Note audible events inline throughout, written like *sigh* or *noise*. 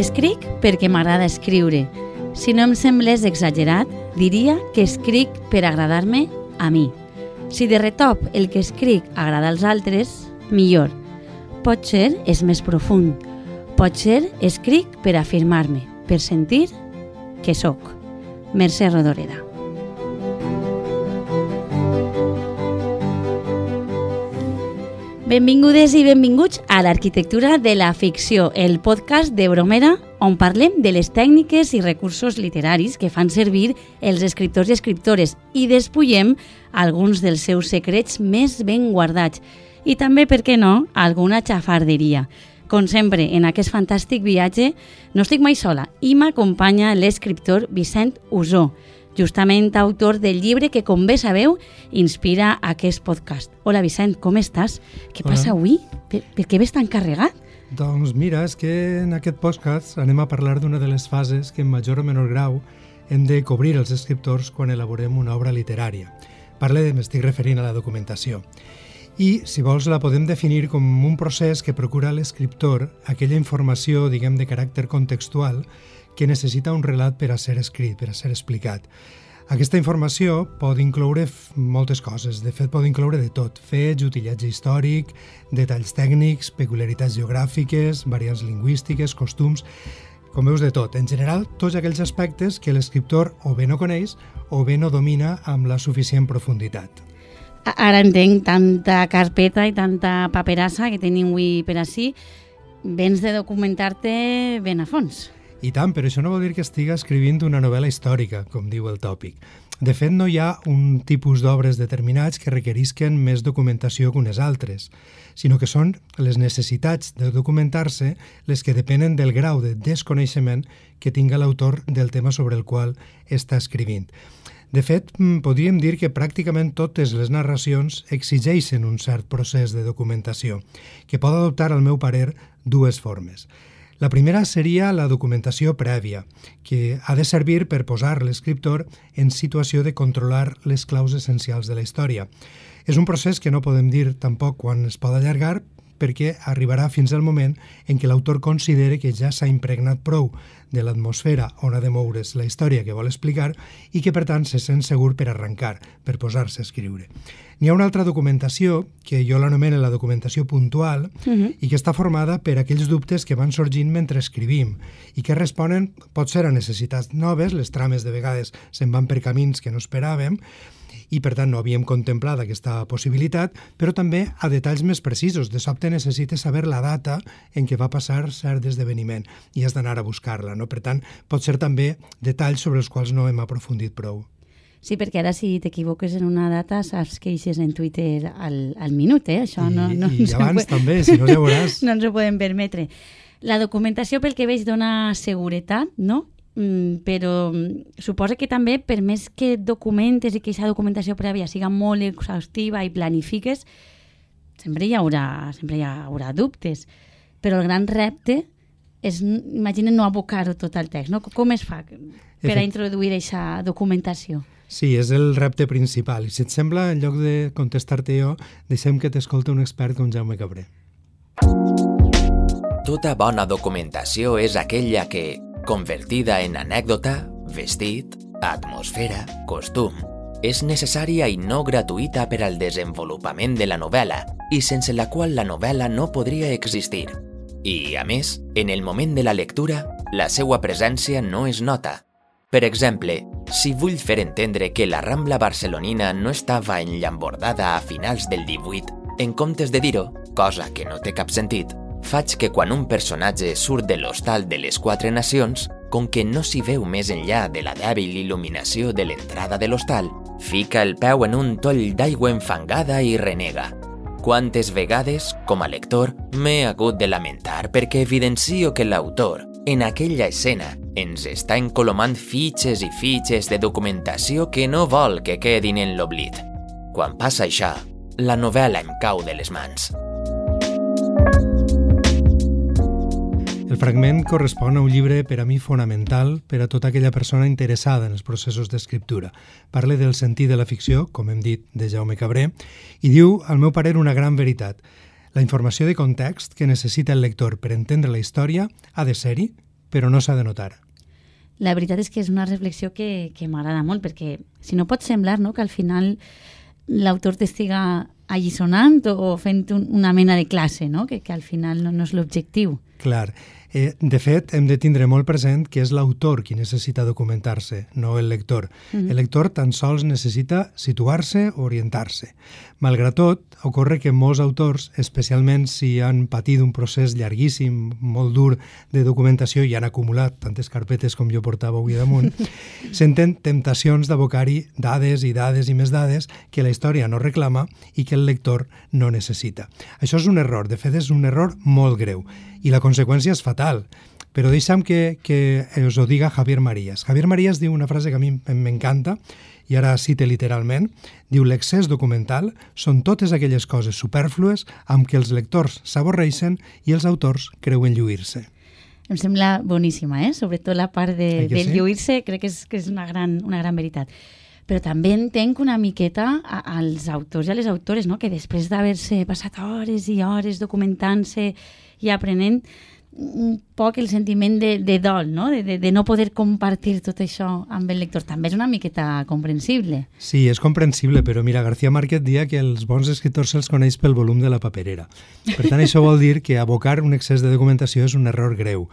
Escric perquè m'agrada escriure. Si no em semblés exagerat, diria que escric per agradar-me a mi. Si de retop el que escric agrada als altres, millor. Potser és més profund. Potser escric per afirmar-me, per sentir que sóc. Mercè Rodoreda. Benvingudes i benvinguts a l'Arquitectura de la Ficció, el podcast de Bromera, on parlem de les tècniques i recursos literaris que fan servir els escriptors i escriptores i despullem alguns dels seus secrets més ben guardats i també, per què no, alguna xafarderia. Com sempre, en aquest fantàstic viatge no estic mai sola i m'acompanya l'escriptor Vicent Usó, justament autor del llibre que, com bé sabeu, inspira aquest podcast. Hola, Vicent, com estàs? Què Hola. passa avui? Per, per què ves tan carregat? Doncs mira, és que en aquest podcast anem a parlar d'una de les fases que en major o menor grau hem de cobrir els escriptors quan elaborem una obra literària. Parle, m'estic referint a la documentació. I, si vols, la podem definir com un procés que procura l'escriptor aquella informació, diguem, de caràcter contextual que necessita un relat per a ser escrit, per a ser explicat. Aquesta informació pot incloure moltes coses, de fet pot incloure de tot, fets, utillatge històric, detalls tècnics, peculiaritats geogràfiques, variants lingüístiques, costums, com veus de tot. En general, tots aquells aspectes que l'escriptor o bé no coneix o bé no domina amb la suficient profunditat. Ara entenc tanta carpeta i tanta paperassa que tenim avui per ací. Vens de documentar-te ben a fons. I tant, però això no vol dir que estiga escrivint una novel·la històrica, com diu el tòpic. De fet, no hi ha un tipus d'obres determinats que requerisquen més documentació que unes altres, sinó que són les necessitats de documentar-se les que depenen del grau de desconeixement que tinga l'autor del tema sobre el qual està escrivint. De fet, mm, podríem dir que pràcticament totes les narracions exigeixen un cert procés de documentació, que pot adoptar, al meu parer, dues formes. La primera seria la documentació prèvia, que ha de servir per posar l'escriptor en situació de controlar les claus essencials de la història. És un procés que no podem dir tampoc quan es pot allargar, perquè arribarà fins al moment en què l'autor considere que ja s'ha impregnat prou de l'atmosfera on ha de moure's la història que vol explicar i que, per tant, se sent segur per arrencar, per posar-se a escriure. N'hi ha una altra documentació, que jo l'anomeno la documentació puntual, uh -huh. i que està formada per aquells dubtes que van sorgint mentre escrivim i que responen, pot ser a necessitats noves, les trames de vegades se'n van per camins que no esperàvem, i per tant no havíem contemplat aquesta possibilitat, però també a detalls més precisos. De sobte necessites saber la data en què va passar cert esdeveniment i has d'anar a buscar-la. No? Per tant, pot ser també detalls sobre els quals no hem aprofundit prou. Sí, perquè ara si t'equivoques en una data saps que eixes en Twitter al, al minut, eh? Això I, no, no, i abans pot- també, si no ja veuràs. *laughs* no ens ho podem permetre. La documentació, pel que veig, dona seguretat, no? Mm, però mm, suposa que també, per més que documentes i que aquesta documentació prèvia siga molt exhaustiva i planifiques, sempre hi haurà, sempre hi haurà dubtes. Però el gran repte és, imagina, no abocar-ho tot al text, no? Com es fa per a introduir aquesta documentació? Sí, és el repte principal. I si et sembla, en lloc de contestar-te jo, deixem que t'escolti un expert com Jaume Cabré. Tota bona documentació és aquella que, convertida en anècdota, vestit, atmosfera, costum, és necessària i no gratuïta per al desenvolupament de la novel·la i sense la qual la novel·la no podria existir. I, a més, en el moment de la lectura, la seva presència no es nota. Per exemple, si vull fer entendre que la Rambla barcelonina no estava enllambordada a finals del 18, en comptes de dir-ho, cosa que no té cap sentit, faig que quan un personatge surt de l'hostal de les Quatre Nacions, com que no s'hi veu més enllà de la dèbil il·luminació de l'entrada de l'hostal, fica el peu en un toll d'aigua enfangada i renega. Quantes vegades, com a lector, m'he hagut de lamentar perquè evidencio que l'autor, en aquella escena, ens està encolomant fitxes i fitxes de documentació que no vol que quedin en l'oblit. Quan passa això, la novel·la em cau de les mans. El fragment correspon a un llibre per a mi fonamental per a tota aquella persona interessada en els processos d'escriptura. Parla del sentit de la ficció, com hem dit, de Jaume Cabré, i diu, al meu parer, una gran veritat. La informació de context que necessita el lector per entendre la història ha de ser-hi, però no s'ha de notar. La veritat és que és una reflexió que, que m'agrada molt, perquè si no pot semblar no, que al final l'autor t'estiga allisonant o, o fent un, una mena de classe, no? que, que al final no, no és l'objectiu. Clar. Eh, de fet, hem de tindre molt present que és l'autor qui necessita documentar-se, no el lector. Mm -hmm. El lector tan sols necessita situar-se o orientar-se. Malgrat tot, ocorre que molts autors, especialment si han patit un procés llarguíssim, molt dur de documentació i han acumulat tantes carpetes com jo portava avui damunt, *laughs* senten temptacions d'abocar-hi dades i dades i més dades que la història no reclama i que el lector no necessita. Això és un error, de fet és un error molt greu i la conseqüència és fatal. Però deixa'm que, que us ho diga Javier Marías. Javier Marías diu una frase que a mi m'encanta, i ara cite literalment, diu l'excés documental són totes aquelles coses superflues amb què els lectors s'avorreixen i els autors creuen lluir-se. Em sembla boníssima, eh? sobretot la part de, de sí? lluir-se, crec que és, que és una, gran, una gran veritat però també entenc una miqueta als autors i a les autores, no? que després d'haver-se passat hores i hores documentant-se i aprenent un poc el sentiment de, de dol, no? De, de, de no poder compartir tot això amb el lector. També és una miqueta comprensible. Sí, és comprensible, però mira, García Márquez dia que els bons escriptors se'ls coneix pel volum de la paperera. Per tant, això vol dir que abocar un excés de documentació és un error greu.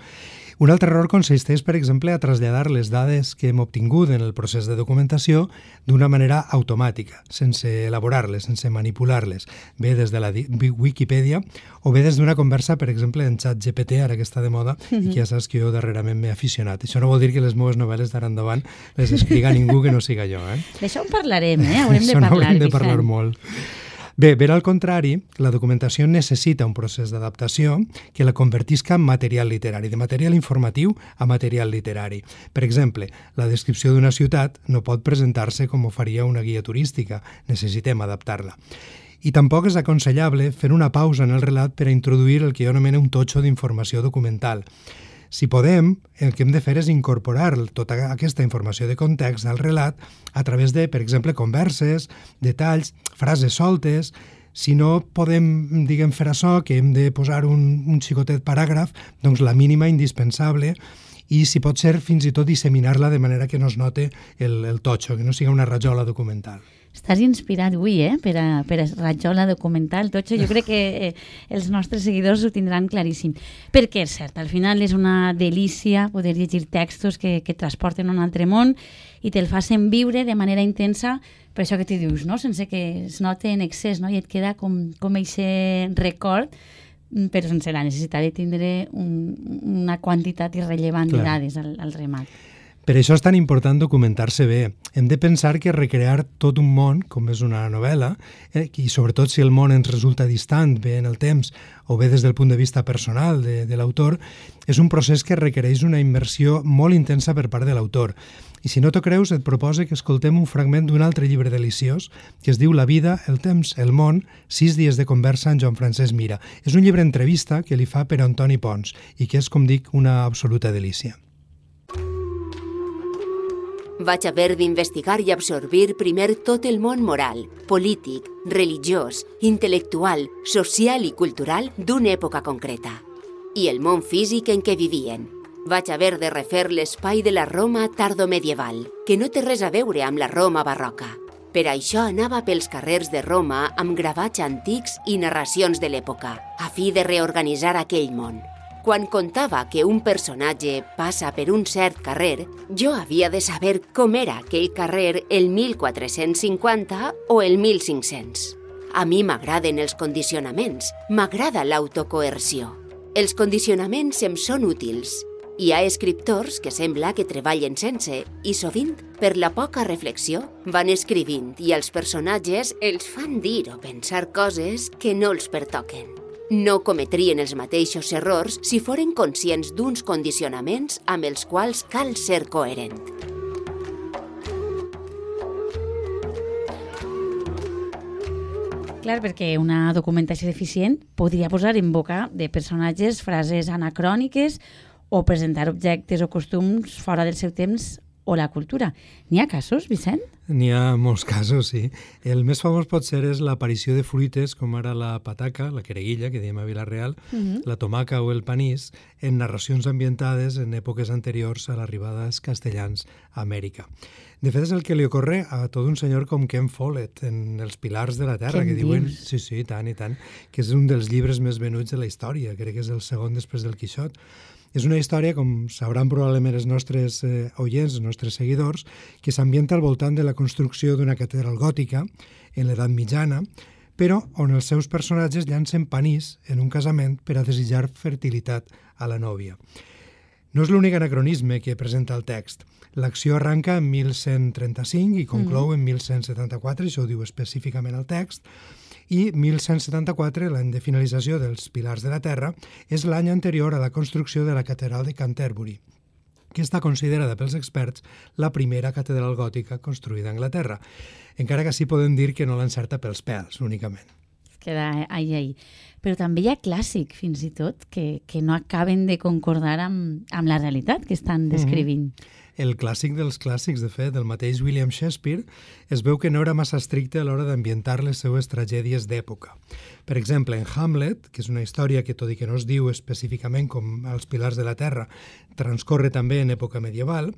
Un altre error consisteix, per exemple, a traslladar les dades que hem obtingut en el procés de documentació d'una manera automàtica, sense elaborar-les, sense manipular-les, bé des de la Wikipedia o bé des d'una conversa, per exemple, en xat GPT, ara que està de moda, mm -hmm. i que ja saps que jo darrerament m'he aficionat. Això no vol dir que les meves novel·les d'ara endavant les escriga ningú que no siga jo. Eh? D'això en parlarem, eh? Haurem *laughs* de parlar, haurem de parlar molt. Bé, ben al contrari, la documentació necessita un procés d'adaptació que la convertisca en material literari, de material informatiu a material literari. Per exemple, la descripció d'una ciutat no pot presentar-se com ho faria una guia turística, necessitem adaptar-la. I tampoc és aconsellable fer una pausa en el relat per a introduir el que jo anomeno un totxo d'informació documental. Si podem, el que hem de fer és incorporar tota aquesta informació de context al relat a través de, per exemple, converses, detalls, frases soltes, si no podem, diguem, fer això, que hem de posar un, un xicotet paràgraf, doncs la mínima indispensable i si pot ser fins i tot disseminar-la de manera que no es note el, el totxo, que no siga una rajola documental. Estàs inspirat avui, eh?, per a, per a Rajola documental, tot això. Jo crec que eh, els nostres seguidors ho tindran claríssim. Perquè és cert, al final és una delícia poder llegir textos que, que transporten a un altre món i te'l facin viure de manera intensa per això que t'hi dius, no? sense que es note en excés, no? i et queda com, com eixe record però sense la necessitat de tindre un, una quantitat irrellevant de dades al, al remat. Per això és tan important documentar-se bé. Hem de pensar que recrear tot un món, com és una novel·la, eh, i sobretot si el món ens resulta distant, bé en el temps o bé des del punt de vista personal de, de l'autor, és un procés que requereix una immersió molt intensa per part de l'autor. I si no t'ho creus, et propose que escoltem un fragment d'un altre llibre deliciós que es diu La vida, el temps, el món, sis dies de conversa amb Joan Francesc Mira. És un llibre entrevista que li fa per Antoni Pons i que és, com dic, una absoluta delícia. Vaig haver d'investigar i absorbir primer tot el món moral, polític, religiós, intel·lectual, social i cultural d'una època concreta. I el món físic en què vivien. Vaig haver de refer l'espai de la Roma tardomedieval, que no té res a veure amb la Roma barroca. Per això anava pels carrers de Roma amb gravats antics i narracions de l'època, a fi de reorganitzar aquell món. Quan contava que un personatge passa per un cert carrer, jo havia de saber com era aquell carrer el 1450 o el 1500. A mi m'agraden els condicionaments, m'agrada l'autocoerció. Els condicionaments em són útils. Hi ha escriptors que sembla que treballen sense i sovint, per la poca reflexió, van escrivint i els personatges els fan dir o pensar coses que no els pertoquen no cometrien els mateixos errors si foren conscients d'uns condicionaments amb els quals cal ser coherent. Clar, perquè una documentació deficient podria posar en boca de personatges frases anacròniques o presentar objectes o costums fora del seu temps o la cultura. N'hi ha casos, Vicent? N'hi ha molts casos, sí. El més famós pot ser és l'aparició de fruites com ara la pataca, la quereguilla, que diem a Vilareal, uh -huh. la tomaca o el panís, en narracions ambientades en èpoques anteriors a l'arribada dels castellans a Amèrica. De fet, és el que li ocorre a tot un senyor com Ken Follett en Els pilars de la Terra, Què que diuen, dius? sí, sí, tant i tant, que és un dels llibres més venuts de la història, crec que és el segon després del Quixot. És una història, com sabran probablement els nostres eh, oients, els nostres seguidors, que s'ambienta al voltant de la construcció d'una catedral gòtica en l'edat mitjana, però on els seus personatges llancen panís en un casament per a desitjar fertilitat a la nòvia. No és l'únic anacronisme que presenta el text. L'acció arranca en 1135 i conclou mm. en 1174, això ho diu específicament el text, i 1174, l'any de finalització dels Pilars de la Terra, és l'any anterior a la construcció de la catedral de Canterbury, que està considerada pels experts la primera catedral gòtica construïda a Anglaterra, encara que sí podem dir que no l'encerta pels pèls, únicament. Es queda ahí, ahí. Però també hi ha clàssic, fins i tot, que, que no acaben de concordar amb, amb la realitat que estan descrivint. El clàssic dels clàssics, de fet, del mateix William Shakespeare, es veu que no era massa estricte a l'hora d'ambientar les seues tragèdies d'època. Per exemple, en Hamlet, que és una història que, tot i que no es diu específicament com els Pilars de la Terra, transcorre també en època medieval,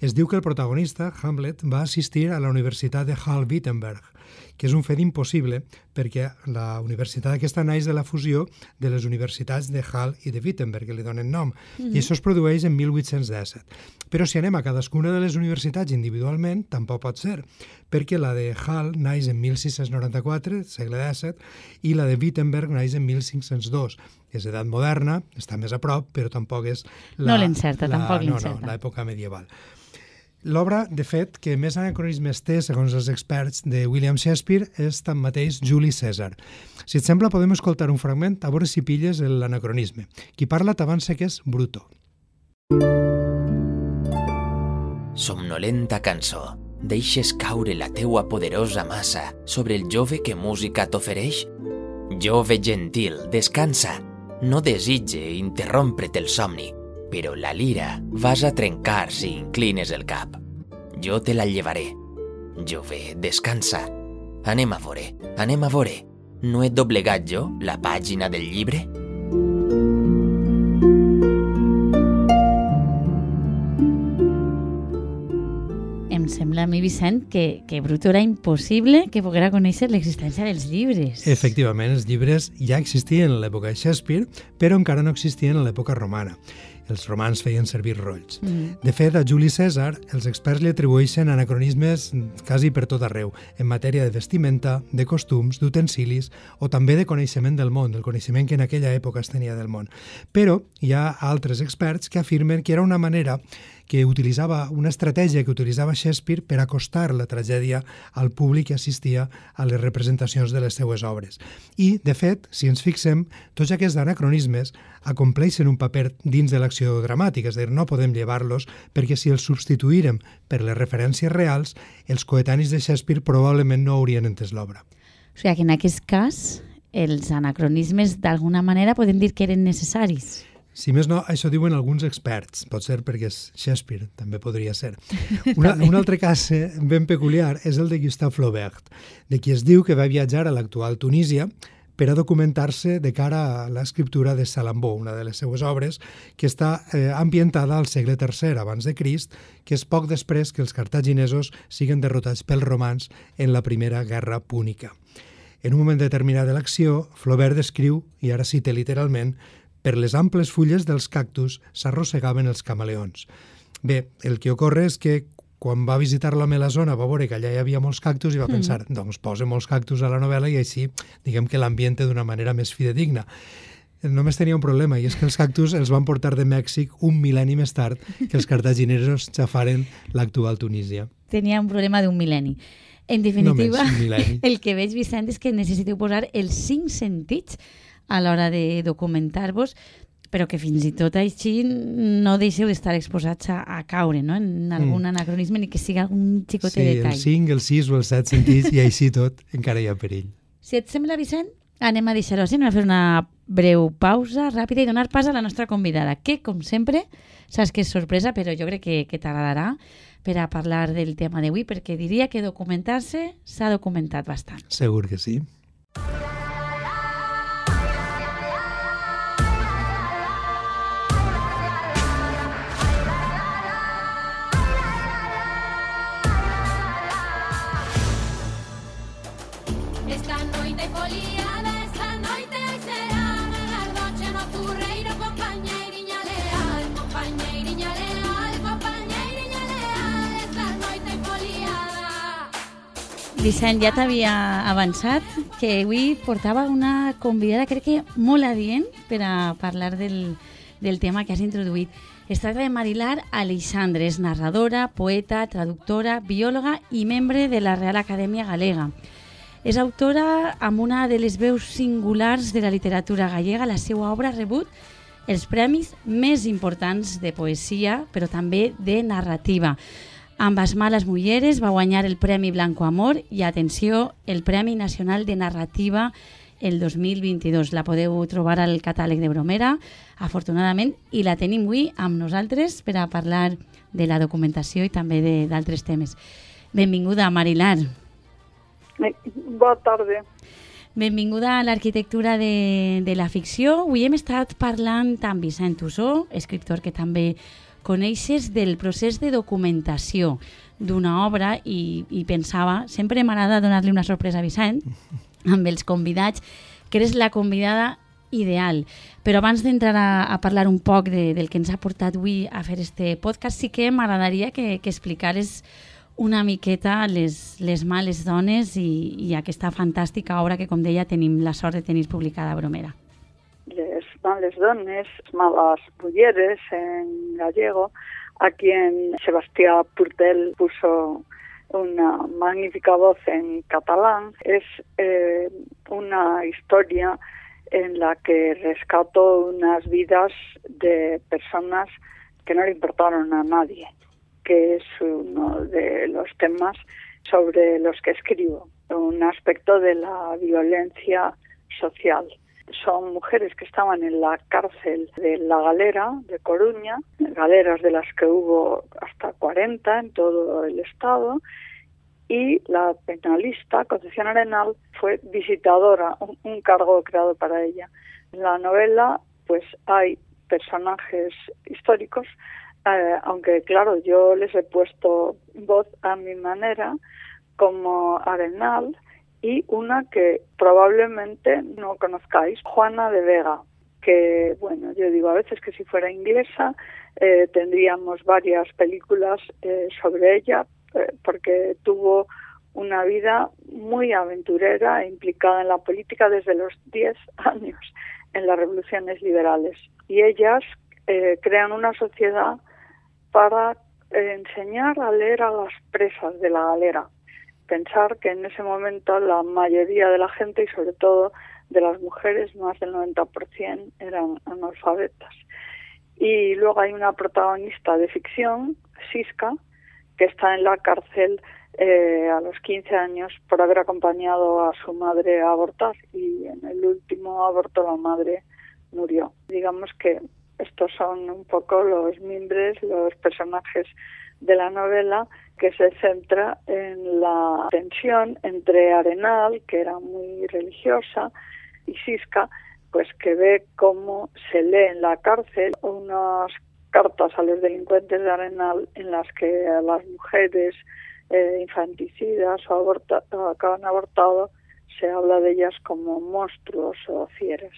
es diu que el protagonista, Hamlet, va assistir a la Universitat de Halle-Wittenberg, que és un fet impossible perquè la universitat aquesta naix de la fusió de les universitats de Hall i de Wittenberg, que li donen nom, mm -hmm. i això es produeix en 1817. Però si anem a cadascuna de les universitats individualment, tampoc pot ser, perquè la de Hall naix en 1694, segle XVII, i la de Wittenberg naix en 1502. És edat moderna, està més a prop, però tampoc és... No l'encerta, tampoc no, l'encerta. No, l'època medieval. L'obra, de fet, que més anacronismes té, segons els experts de William Shakespeare, és tanmateix Juli César. Si et sembla, podem escoltar un fragment a veure si pilles l'anacronisme. Qui parla t'avança que és Bruto. Somnolenta cançó, deixes caure la teua poderosa massa sobre el jove que música t'ofereix? Jove gentil, descansa, no desitge interrompre't el somni, però la lira vas a trencar si inclines el cap. Jo te la llevaré. Jove, descansa. Anem a veure, anem a veure. No he doblegat jo la pàgina del llibre? Em sembla a mi, Vicent, que, que Bruto era impossible que poguera conèixer l'existència dels llibres. Efectivament, els llibres ja existien en l'època de Shakespeare, però encara no existien en l'època romana. Els romans feien servir rolls. Mm. De fet, a Juli César, els experts li atribueixen anacronismes quasi per tot arreu, en matèria de vestimenta, de costums, d'utensilis o també de coneixement del món, del coneixement que en aquella època es tenia del món. Però hi ha altres experts que afirmen que era una manera que utilitzava una estratègia que utilitzava Shakespeare per acostar la tragèdia al públic que assistia a les representacions de les seues obres. I, de fet, si ens fixem, tots aquests anacronismes acompleixen un paper dins de l'acció dramàtica, és a dir, no podem llevar-los perquè si els substituírem per les referències reals, els coetanis de Shakespeare probablement no haurien entès l'obra. O sigui que en aquest cas els anacronismes d'alguna manera podem dir que eren necessaris. Si més no, això diuen alguns experts. Pot ser perquè és Shakespeare, també podria ser. *laughs* Una, un altre cas eh, ben peculiar és el de Gustave Flaubert, de qui es diu que va viatjar a l'actual Tunísia per a documentar-se de cara a l'escriptura de Salambó, una de les seues obres, que està eh, ambientada al segle III abans de Crist, que és poc després que els cartaginesos siguen derrotats pels romans en la primera guerra púnica. En un moment determinat de l'acció, Flaubert descriu, i ara cita literalment, per les amples fulles dels cactus s'arrossegaven els camaleons. Bé, el que ocorre és que quan va visitar la meva zona va veure que allà hi havia molts cactus i va pensar, mm. doncs posa molts cactus a la novel·la i així diguem que l'ambiente d'una manera més fidedigna. Només tenia un problema, i és que els cactus els van portar de Mèxic un mil·lenni més tard que els cartaginesos xafaren l'actual Tunísia. Tenia un problema d'un mil·lenni. En definitiva, *laughs* el que veig, Vicent, és que necessiteu posar els cinc sentits a l'hora de documentar-vos, però que fins i tot així no deixeu d'estar exposats a, a caure no? en algun mm. anacronisme ni que siga un xicotet Sí, detall. el 5, el 6 o el 7 sentits, i així tot encara hi ha perill. Si et sembla, Vicent, anem a deixar-ho així, anem a fer una breu pausa ràpida i donar pas a la nostra convidada, que, com sempre, saps que és sorpresa, però jo crec que, que t'agradarà, per a parlar del tema d'avui, perquè diria que documentar-se s'ha documentat bastant. Segur que sí. Vicent, ja t'havia avançat que avui portava una convidada, crec que molt adient, per a parlar del, del tema que has introduït. Es tracta de Marilar Aleixandre, és narradora, poeta, traductora, biòloga i membre de la Real Acadèmia Galega. És autora amb una de les veus singulars de la literatura gallega. La seva obra ha rebut els premis més importants de poesia, però també de narrativa. Amb les males mulleres va guanyar el Premi Blanco Amor i, atenció, el Premi Nacional de Narrativa el 2022. La podeu trobar al catàleg de Bromera, afortunadament, i la tenim avui amb nosaltres per a parlar de la documentació i també d'altres temes. Benvinguda, Marilar. Bona tarda. Benvinguda a l'arquitectura de, de la ficció. Avui hem estat parlant amb Vicent Ussó, escriptor que també coneixes del procés de documentació d'una obra i, i pensava, sempre m'agrada donar-li una sorpresa a Vicent, *laughs* amb els convidats, que eres la convidada ideal. Però abans d'entrar a, a parlar un poc de, del que ens ha portat avui a fer este podcast, sí que m'agradaria que, que explicares una miqueta les, les males dones i, i aquesta fantàstica obra que, com deia, tenim la sort de tenir publicada a Bromera les malas dones, malas mujeres en gallego, a quien Sebastián Purtel puso una magnífica voz en catalán. Es eh, una historia en la que rescató unas vidas de personas que no le importaron a nadie, que es uno de los temas sobre los que escribo, un aspecto de la violencia social son mujeres que estaban en la cárcel de la galera de Coruña, galeras de las que hubo hasta 40 en todo el estado, y la penalista Concepción Arenal fue visitadora, un, cargo creado para ella. En la novela, pues hay personajes históricos, eh, aunque claro, yo les he puesto voz a mi manera, como Arenal, y una que probablemente no conozcáis, Juana de Vega, que, bueno, yo digo a veces que si fuera inglesa eh, tendríamos varias películas eh, sobre ella, eh, porque tuvo una vida muy aventurera e implicada en la política desde los 10 *laughs* años en las revoluciones liberales. Y ellas crean una sociedad para enseñar a leer a las presas de la galera pensar que en ese momento la mayoría de la gente y sobre todo de las mujeres, más del 90%, eran analfabetas. Y luego hay una protagonista de ficción, Siska, que está en la cárcel eh, a los 15 años por haber acompañado a su madre a abortar y en el último aborto la madre murió. Digamos que estos son un poco los mimbres, los personajes de la novela que se centra en la tensión entre Arenal, que era muy religiosa, y Siska, pues que ve cómo se lee en la cárcel unas cartas a los delincuentes de Arenal en las que a las mujeres eh, infanticidas o aborta, acaban abortado se habla de ellas como monstruos o fieras.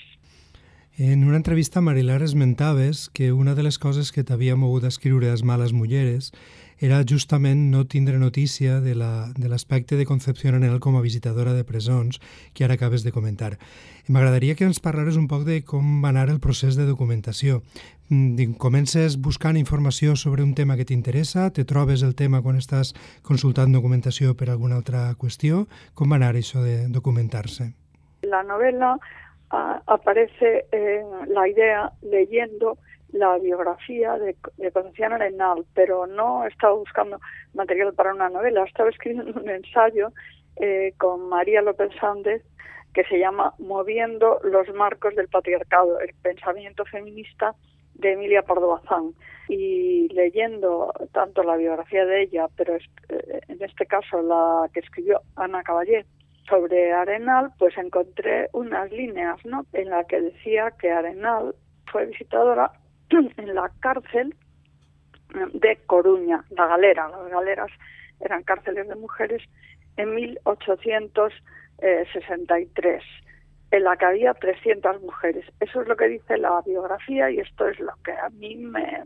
En una entrevista, Marilar, esmentaves que una de les coses que t'havia mogut a escriure Les males mulleres era justament no tindre notícia de l'aspecte la, de, de Concepción Arenal com a visitadora de presons que ara acabes de comentar. M'agradaria que ens parlares un poc de com va anar el procés de documentació. Mm, comences buscant informació sobre un tema que t'interessa, te trobes el tema quan estàs consultant documentació per alguna altra qüestió. Com va anar això de documentar-se? La novela uh, aparece en la idea leyendo la biografía de, de Concepción Arenal, pero no estaba buscando material para una novela, estaba escribiendo un ensayo eh, con María López Sández que se llama Moviendo los marcos del patriarcado, el pensamiento feminista de Emilia Pardo Bazán. Y leyendo tanto la biografía de ella, pero eh, en este caso la que escribió Ana Caballé sobre Arenal, pues encontré unas líneas ¿no? en la que decía que Arenal fue visitadora *clears throat* en la cárcel de Coruña, la galera. Las galeras eran cárceles de mujeres en 1863, en la que había 300 mujeres. Eso es lo que dice la biografía y esto es lo que a mí me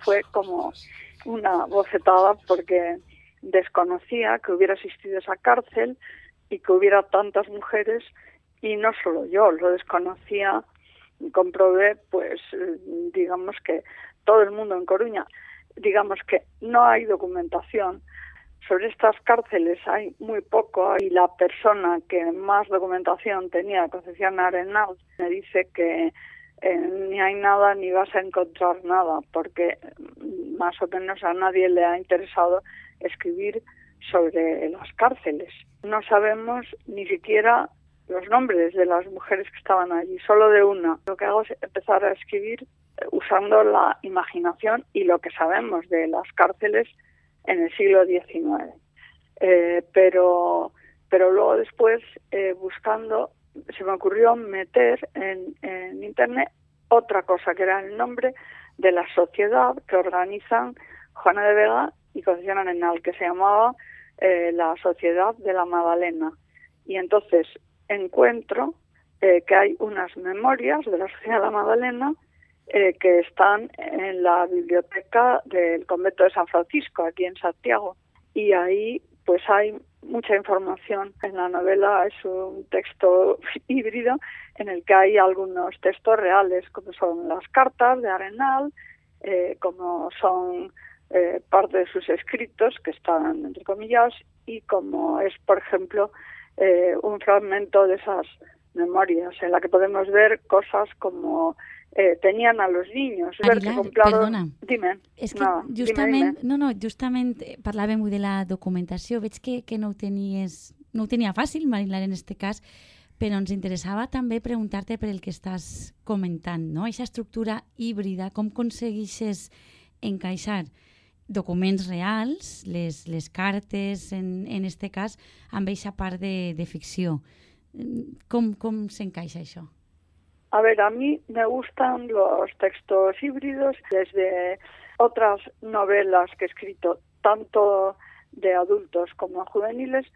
fue como una bofetada porque desconocía que hubiera existido esa cárcel y que hubiera tantas mujeres y no solo yo, lo desconocía, comprobé pues digamos que todo el mundo en Coruña, digamos que no hay documentación. Sobre estas cárceles hay muy poco y la persona que más documentación tenía, Concepción Arenal, me dice que eh, ni hay nada ni vas a encontrar nada porque más o menos a nadie le ha interesado escribir sobre las cárceles. No sabemos ni siquiera los nombres de las mujeres que estaban allí, solo de una. Lo que hago es empezar a escribir eh, usando la imaginación y lo que sabemos de las cárceles en el siglo XIX. Eh, pero, pero luego después, eh, buscando, se me ocurrió meter en, en Internet otra cosa, que era el nombre de la sociedad que organizan Juana de Vega y Concepción Arenal, que se llamaba eh, la Sociedad de la Magdalena. Y entonces encuentro eh, que hay unas memorias de la Sociedad de la Magdalena eh, que están en la biblioteca del convento de San Francisco, aquí en Santiago. Y ahí pues hay mucha información. En la novela es un texto *laughs* híbrido en el que hay algunos textos reales, como son las cartas de Arenal, eh, como son eh, parte de sus escritos, que están entre comillas, y como es, por ejemplo, eh, un fragmento de esas memorias, en la que podemos ver cosas como eh, tenían a los niños. Aguilar, compraron... perdona. Dime. És que no, justament, dime, dime. no, no, justament parlàvem de la documentació. Veig que, que no ho tenies, no ho tenia fàcil, Marilar, en este cas, però ens interessava també preguntar-te per el que estàs comentant, no? Aquesta estructura híbrida, com aconseguixes encaixar documents reals, les, les cartes, en, en este cas, amb aquesta part de, de ficció. Com, com s'encaixa això? A ver, a mí me gustan los textos híbridos desde otras novelas que he escrito, tanto de adultos como juveniles,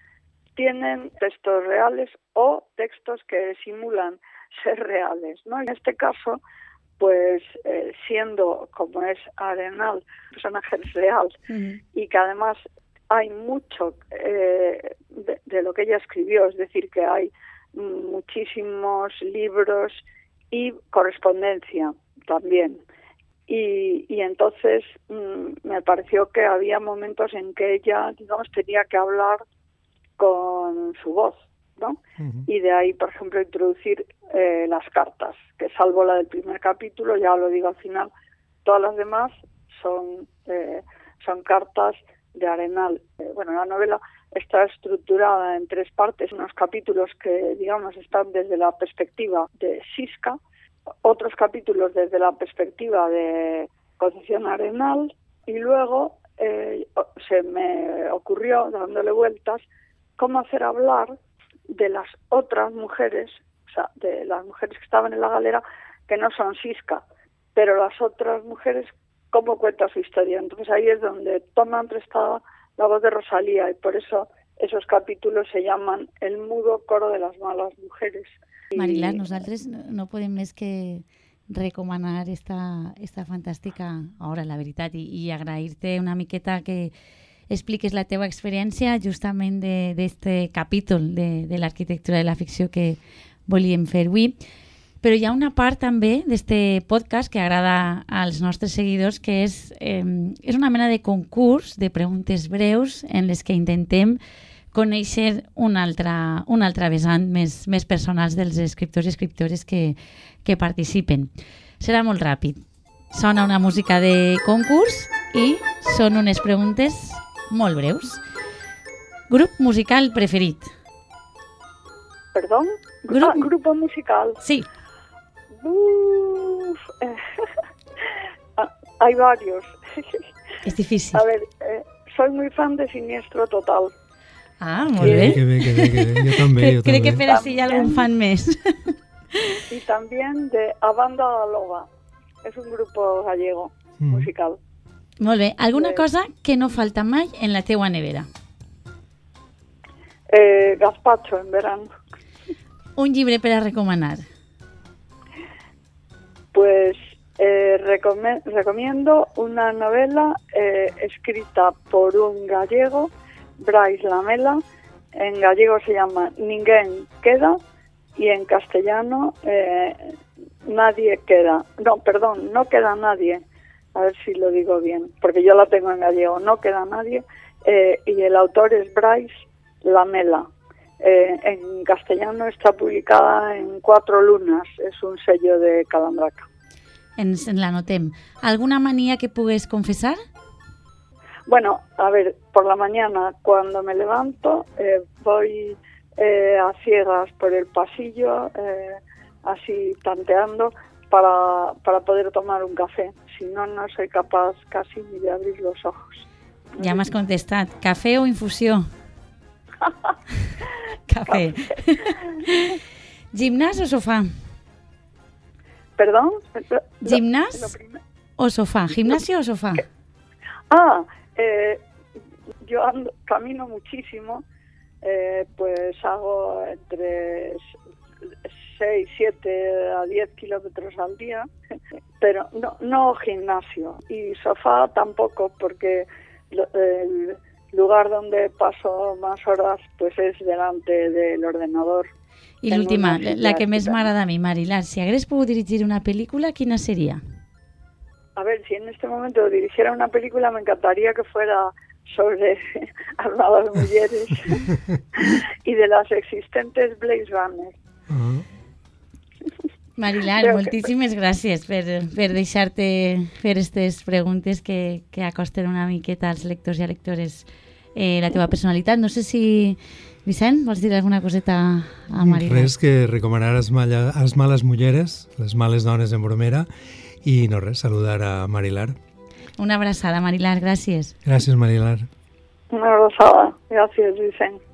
tienen textos reales o textos que simulan *laughs* ser reales. ¿no? En este caso, pues eh, siendo como es Arenal, personaje real, uh -huh. y que además hay mucho eh, de, de, lo que ella escribió, es decir, que hay muchísimos libros y correspondencia también. Y, y entonces mmm, me pareció que había momentos en que ella, digamos, tenía que hablar con su voz, ¿no? Uh -huh. Y de ahí, por ejemplo, introducir eh, las cartas, que salvo la del primer capítulo, ya lo digo al final, todas las demás son, eh, son cartas de Arenal. Eh, bueno, la novela está estructurada en tres partes, unos capítulos que, digamos, están desde la perspectiva de Siska, otros capítulos desde la perspectiva de Concepción Arenal y luego eh, se me ocurrió, dándole vueltas, cómo hacer hablar de las otras mujeres, o sea, de las mujeres que estaban en la galera, que no son Siska, pero las otras mujeres, cómo cuenta su historia. Entonces ahí es donde toman prestada la voz de Rosalía y por eso esos capítulos se llaman El mudo coro de las malas mujeres. Marilar, nosaltres no podem més que recomanar esta, esta fantàstica obra, la veritat, i, i una miqueta que expliques la teva experiència justament d'aquest capítol de, de l'arquitectura de la ficció que volíem fer avui. Però hi ha una part també d'aquest podcast que agrada als nostres seguidors, que és, eh, és una mena de concurs de preguntes breus en les que intentem conèixer un altre, un altre vessant més, més personals dels escriptors i escriptores que, que participen. Serà molt ràpid. Sona una música de concurs i són unes preguntes molt breus. Grup musical preferit? Perdó? Grup... Ah, grup musical. Sí. Uf, *laughs* hay varios. *laughs* És difícil. A ver, eh, soy muy fan de Siniestro Total. Ah, molt Que bé. bé, que bé, que bé, que bé. Jo també, *laughs* Crec, jo crec que per així hi ha algun fan més. Y también de A Banda da Loba. Es un grupo gallego Mm. musical. Molt bé. Alguna cosa que no falta mai en la teua nevera? Eh, gazpacho en verano. Un llibre per a recomanar. Pues eh, recomiendo una novela eh, escrita por un gallego, Bryce Lamela. En gallego se llama Ninguén queda y en castellano eh, Nadie queda. No, perdón, no queda nadie. A ver si lo digo bien, porque yo la tengo en gallego. No queda nadie eh, y el autor es Bryce Lamela. Eh, en castellano está publicada en Cuatro Lunas, es un sello de Calandraca. En la notem. Alguna mania que pugues confessar? Bueno, a ver, por la mañana cuando me levanto eh, voy eh, a ciegas por el pasillo, eh, así tanteando, para, para poder tomar un café. Si no, no soy capaz casi ni de abrir los ojos. Ja m'has contestat. Cafè o infusió? *laughs* Cafè. *laughs* Gimnàs o sofà? ¿Perdón? Prim- o sofà? Gimnasio o sofà? Ah, eh, yo ando, camino muchísimo, eh, pues hago entre 6, 7 a 10 kilómetros al día, *laughs* pero no, no gimnasio y sofá tampoco porque lo- el lugar donde paso más horas pues es delante del ordenador. Tengo l'última, una la que més m'agrada a mi, Marilar. Si hagués pogut dirigir una pel·lícula, quina seria? A ver, si en este momento dirigiera una película, me encantaría que fuera sobre *laughs* armadas mujeres *laughs* y de las existentes Blaze Runner. Marilar, que- moltíssimes gràcies per, per deixar-te fer aquestes preguntes que, que acosten una miqueta als lectors i a lectores eh, la teva personalitat. No sé si, Vicent, vols dir alguna coseta a Marilar? Res que recomanar als, malla, als males mulleres, les males dones en bromera, i no res, saludar a Marilar. Una abraçada, Marilar, gràcies. Gràcies, Marilar. Una rosada. Gracias, Vicente.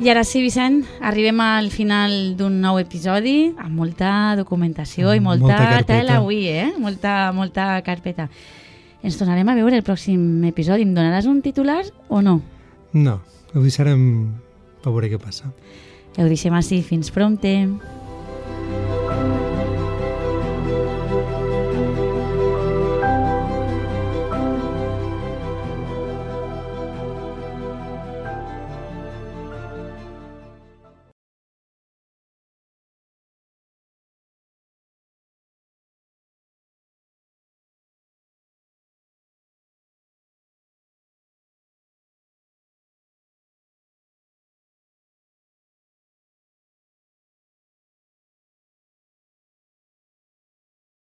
I ara sí, Vicent, arribem al final d'un nou episodi amb molta documentació i Mm, molta, molta tela avui, eh? Molta, molta carpeta. Ens tornarem a veure el pròxim episodi. Em donaràs un titular o no? No, ho deixarem per veure què passa. Ho deixem així. Fins prompte.